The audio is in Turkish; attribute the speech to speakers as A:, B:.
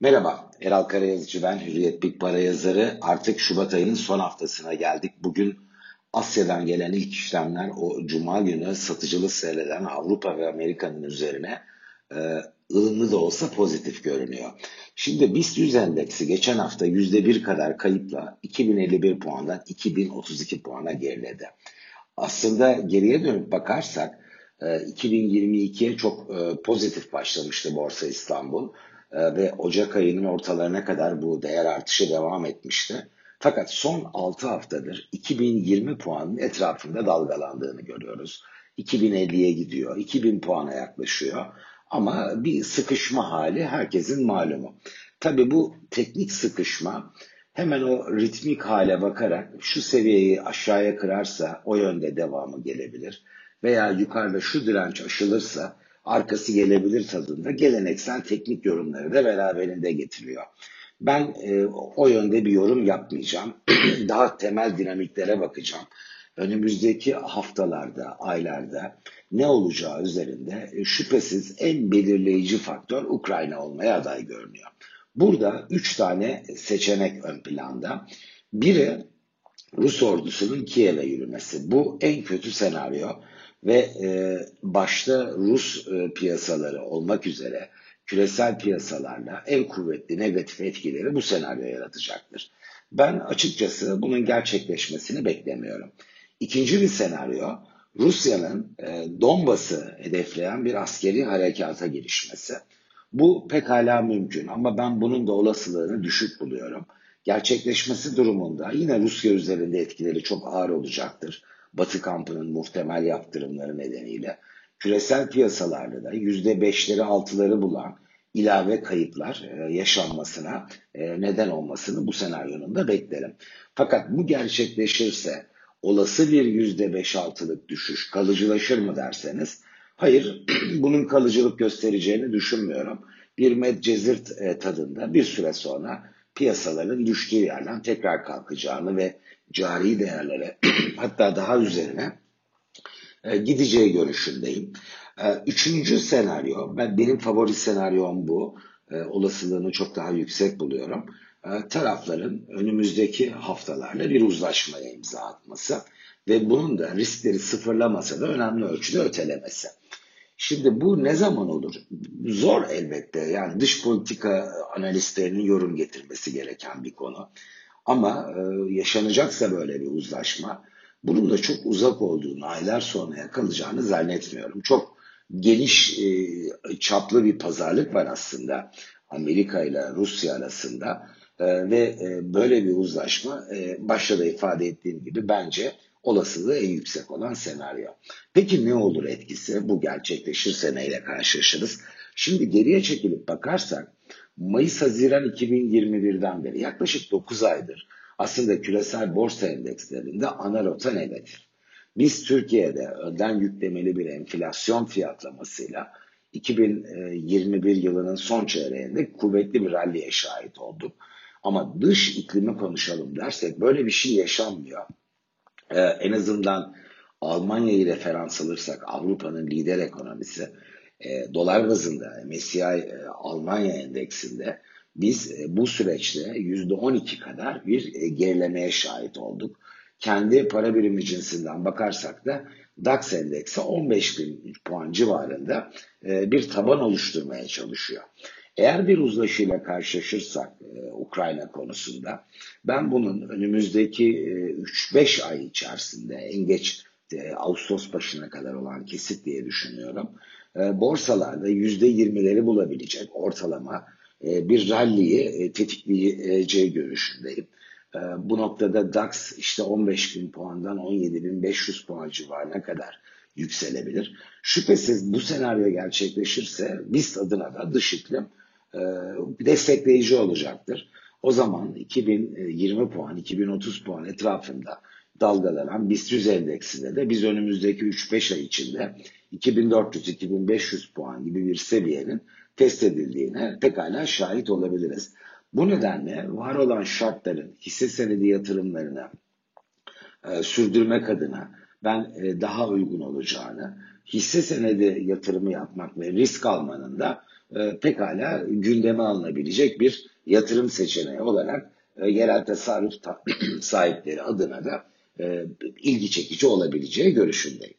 A: Merhaba, Eral Karayazıcı ben, Hürriyet Big Para yazarı. Artık Şubat ayının son haftasına geldik. Bugün Asya'dan gelen ilk işlemler o Cuma günü satıcılı seyreden Avrupa ve Amerika'nın üzerine e, ılımlı da olsa pozitif görünüyor. Şimdi BIST 100 endeksi geçen hafta %1 kadar kayıpla 2051 puandan 2032 puana geriledi. Aslında geriye dönüp bakarsak 2022'ye e, çok e, pozitif başlamıştı Borsa İstanbul ve Ocak ayının ortalarına kadar bu değer artışı devam etmişti. Fakat son 6 haftadır 2020 puanın etrafında dalgalandığını görüyoruz. 2050'ye gidiyor, 2000 puana yaklaşıyor. Ama bir sıkışma hali herkesin malumu. Tabi bu teknik sıkışma hemen o ritmik hale bakarak şu seviyeyi aşağıya kırarsa o yönde devamı gelebilir. Veya yukarıda şu direnç aşılırsa arkası gelebilir tadında geleneksel teknik yorumları da beraberinde getiriyor. Ben e, o yönde bir yorum yapmayacağım. Daha temel dinamiklere bakacağım. Önümüzdeki haftalarda, aylarda ne olacağı üzerinde e, şüphesiz en belirleyici faktör Ukrayna olmaya aday görünüyor. Burada üç tane seçenek ön planda. Biri Rus ordusunun Kiev'e yürümesi. Bu en kötü senaryo ve e, başta Rus e, piyasaları olmak üzere küresel piyasalarla en kuvvetli negatif etkileri bu senaryo yaratacaktır. Ben açıkçası bunun gerçekleşmesini beklemiyorum. İkinci bir senaryo Rusya'nın e, Donbas'ı hedefleyen bir askeri harekata girişmesi. Bu pekala mümkün ama ben bunun da olasılığını düşük buluyorum. Gerçekleşmesi durumunda yine Rusya üzerinde etkileri çok ağır olacaktır. Batı kampının muhtemel yaptırımları nedeniyle küresel piyasalarda da %5'leri 6'ları bulan ilave kayıplar e, yaşanmasına e, neden olmasını bu senaryonun da beklerim. Fakat bu gerçekleşirse olası bir %5-6'lık düşüş kalıcılaşır mı derseniz hayır bunun kalıcılık göstereceğini düşünmüyorum. Bir medcezirt e, tadında bir süre sonra piyasaların düştüğü yerden tekrar kalkacağını ve cari değerlere hatta daha üzerine e, gideceği görüşündeyim. E, üçüncü senaryo, ben benim favori senaryom bu. E, olasılığını çok daha yüksek buluyorum. Tarafların önümüzdeki haftalarda bir uzlaşmaya imza atması ve bunun da riskleri sıfırlamasa da önemli ölçüde ötelemesi. Şimdi bu ne zaman olur? Zor elbette. Yani dış politika analistlerinin yorum getirmesi gereken bir konu. Ama e, yaşanacaksa böyle bir uzlaşma bunun da çok uzak olduğunu, aylar sonraya kalacağını zannetmiyorum. Çok geniş e, çaplı bir pazarlık var aslında Amerika ile Rusya arasında e, ve e, böyle bir uzlaşma e, başta da ifade ettiğim gibi bence olasılığı en yüksek olan senaryo. Peki ne olur etkisi? Bu gerçekleşirse neyle karşılaşırız? Şimdi geriye çekilip bakarsak Mayıs-Haziran 2021'den beri yaklaşık 9 aydır aslında küresel borsa endekslerinde ana rota negatif. Biz Türkiye'de önden yüklemeli bir enflasyon fiyatlamasıyla 2021 yılının son çeyreğinde kuvvetli bir ralliye şahit olduk. Ama dış iklimi konuşalım dersek böyle bir şey yaşanmıyor. Ee, en azından Almanya'yı referans alırsak Avrupa'nın lider ekonomisi e, dolar bazında MSCI e, Almanya endeksinde biz e, bu süreçte %12 kadar bir e, gerilemeye şahit olduk. Kendi para birimi cinsinden bakarsak da DAX endeksi 15 bin puan civarında e, bir taban oluşturmaya çalışıyor. Eğer bir uzlaşıyla karşılaşırsak Ukrayna konusunda ben bunun önümüzdeki 3-5 ay içerisinde en geç Ağustos başına kadar olan kesit diye düşünüyorum. Borsalarda %20'leri bulabilecek ortalama e, bir ralliyi e, tetikleyeceği görüşündeyim. E, bu noktada DAX işte 15 bin puandan 17 bin 500 puan civarına kadar yükselebilir. Şüphesiz bu senaryo gerçekleşirse BIST adına da dış iklim destekleyici olacaktır. O zaman 2020 puan, 2030 puan etrafında dalgalanan BIST 100 endeksinde de biz önümüzdeki 3-5 ay içinde 2400-2500 puan gibi bir seviyenin test edildiğine pekala şahit olabiliriz. Bu nedenle var olan şartların hisse senedi yatırımlarına e, sürdürmek adına ben e, daha uygun olacağını, hisse senedi yatırımı yapmak ve risk almanın da e, pekala gündeme alınabilecek bir yatırım seçeneği olarak e, yerel tasarruf sahipleri adına da e, ilgi çekici olabileceği görüşündeyim.